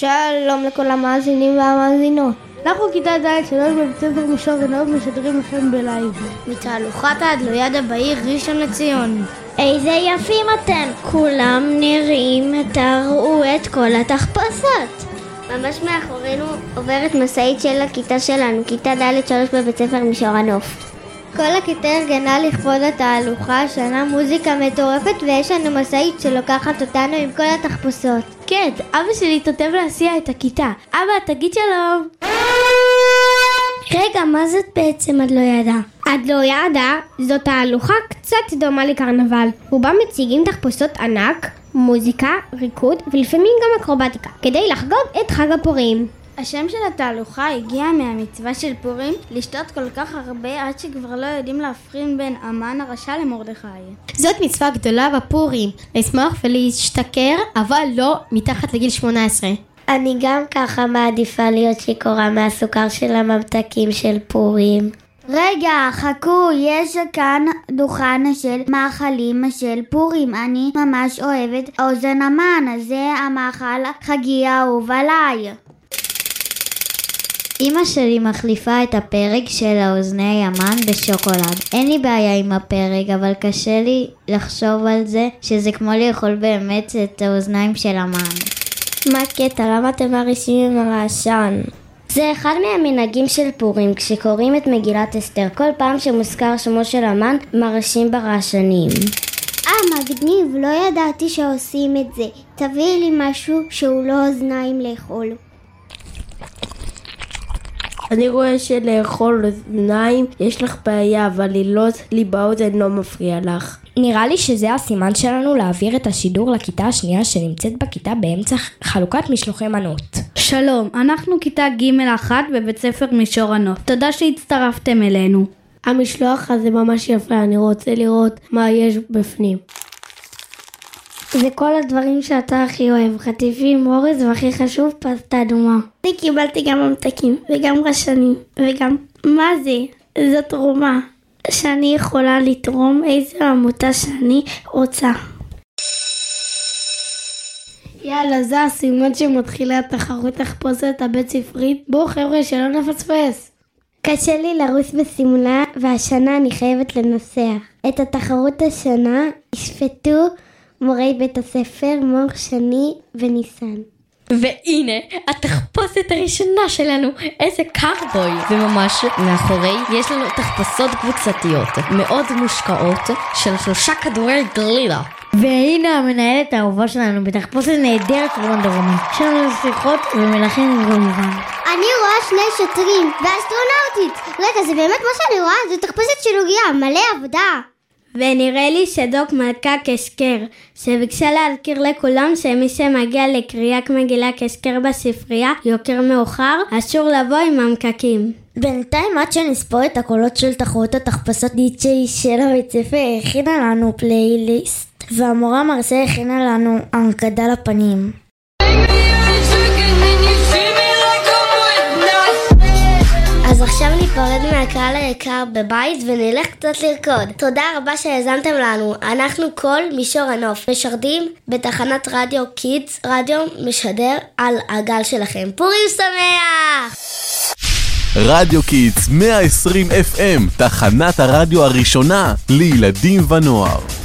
שלום לכל המאזינים והמאזינות. אנחנו כיתה ד' שלוש בבית ספר מישור ונאות משדרים לכם בלייב. מתהלוכת האדלוידה בעיר ראשון לציון. איזה יפים אתם! כולם נראים, תראו את כל התחפושות. ממש מאחורינו עוברת משאית של הכיתה שלנו, כיתה ד' שלוש בבית ספר מישור הנוף. כל הכיתה ארגנה לכבוד התהלוכה השנה מוזיקה מטורפת ויש לנו משאית שלוקחת אותנו עם כל התחפושות. כן, אבא שלי תותב להסיע את הכיתה. אבא, תגיד שלום. רגע, מה זאת בעצם את לא ידעה? את לא ידעה, זאת תהלוכה קצת דומה לקרנבל. ובה מציגים תחפושות ענק, מוזיקה, ריקוד ולפעמים גם אקרובטיקה, כדי לחגוג את חג הפורים. השם של התהלוכה הגיע מהמצווה של פורים לשתות כל כך הרבה עד שכבר לא יודעים להבחין בין המן הרשע למרדכי. זאת מצווה גדולה בפורים, לשמוח ולהשתכר, אבל לא מתחת לגיל 18. אני גם ככה מעדיפה להיות שיכורה מהסוכר של הממתקים של פורים. רגע, חכו, יש כאן דוכן של מאכלים של פורים. אני ממש אוהבת אוזן המן, זה המאכל חגי האהוב עליי. אמא שלי מחליפה את הפרק של האוזני המן בשוקולד. אין לי בעיה עם הפרק, אבל קשה לי לחשוב על זה שזה כמו לאכול באמת את האוזניים של המן. מה הקטע? למה אתם מרעישים עם הרעשן? זה אחד מהמנהגים של פורים, כשקוראים את מגילת אסתר, כל פעם שמוזכר שמו של המן, מרעשים ברעשנים. אה, מגניב, לא ידעתי שעושים את זה. תביאי לי משהו שהוא לא אוזניים לאכול. אני רואה שלאכול אוזניים יש לך בעיה, אבל לילות לי באוזן לא מפריע לך. נראה לי שזה הסימן שלנו להעביר את השידור לכיתה השנייה שנמצאת בכיתה באמצע חלוקת משלוחי מנות. שלום, אנחנו כיתה ג' אחת בבית ספר מישור הנוף. תודה שהצטרפתם אלינו. המשלוח הזה ממש יפה, אני רוצה לראות מה יש בפנים. זה כל הדברים שאתה הכי אוהב, חטיפים, אורז, והכי חשוב, פסטה אדומה. אני קיבלתי גם ממתקים, וגם רשנים, וגם... מה זה? זו תרומה. שאני יכולה לתרום איזה עמותה שאני רוצה. יאללה, זה הסימן שמתחילה התחרות תחפושת הבית ספרית. בואו חבר'ה, שלא נפספס. קשה לי לרוץ בשמלה, והשנה אני חייבת לנסח. את התחרות השנה ישפטו מורי בית הספר מור שני וניסן. והנה, התחפושת הראשונה שלנו, איזה קארבוי. וממש מאחורי יש לנו תחפושות קבוצתיות, מאוד מושקעות, של שלושה כדורי גלילה. והנה המנהלת האהובה שלנו בתחפושת נהדרת וונדר וומן. יש לנו שיחות ומלכים כמובן. אני רואה שני שוטרים ואסטרונאוטית. רגע, זה באמת מה שאני רואה? זו תחפושת של עוגיה, מלא עבודה. ונראה לי שדוק מלכה קשקר, שביקשה להזכיר לכולם שמי שמגיע לקריאת מגילה קשקר בספרייה, יוקר מאוחר, אסור לבוא עם המקקים. בינתיים עד שנספור את הקולות של תחרות התחפשות די.ג'יי של הבית ספר הכינה לנו פלייליסט והמורה מרסה הכינה לנו מסכה לפנים. ניפרד מהקהל היקר בבית ונלך קצת לרקוד. תודה רבה שהאזנתם לנו. אנחנו כל מישור הנוף, משדרים בתחנת רדיו Kids, רדיו משדר על הגל שלכם. פורים שמח! רדיו Kids 120 FM, תחנת הרדיו הראשונה לילדים ונוער.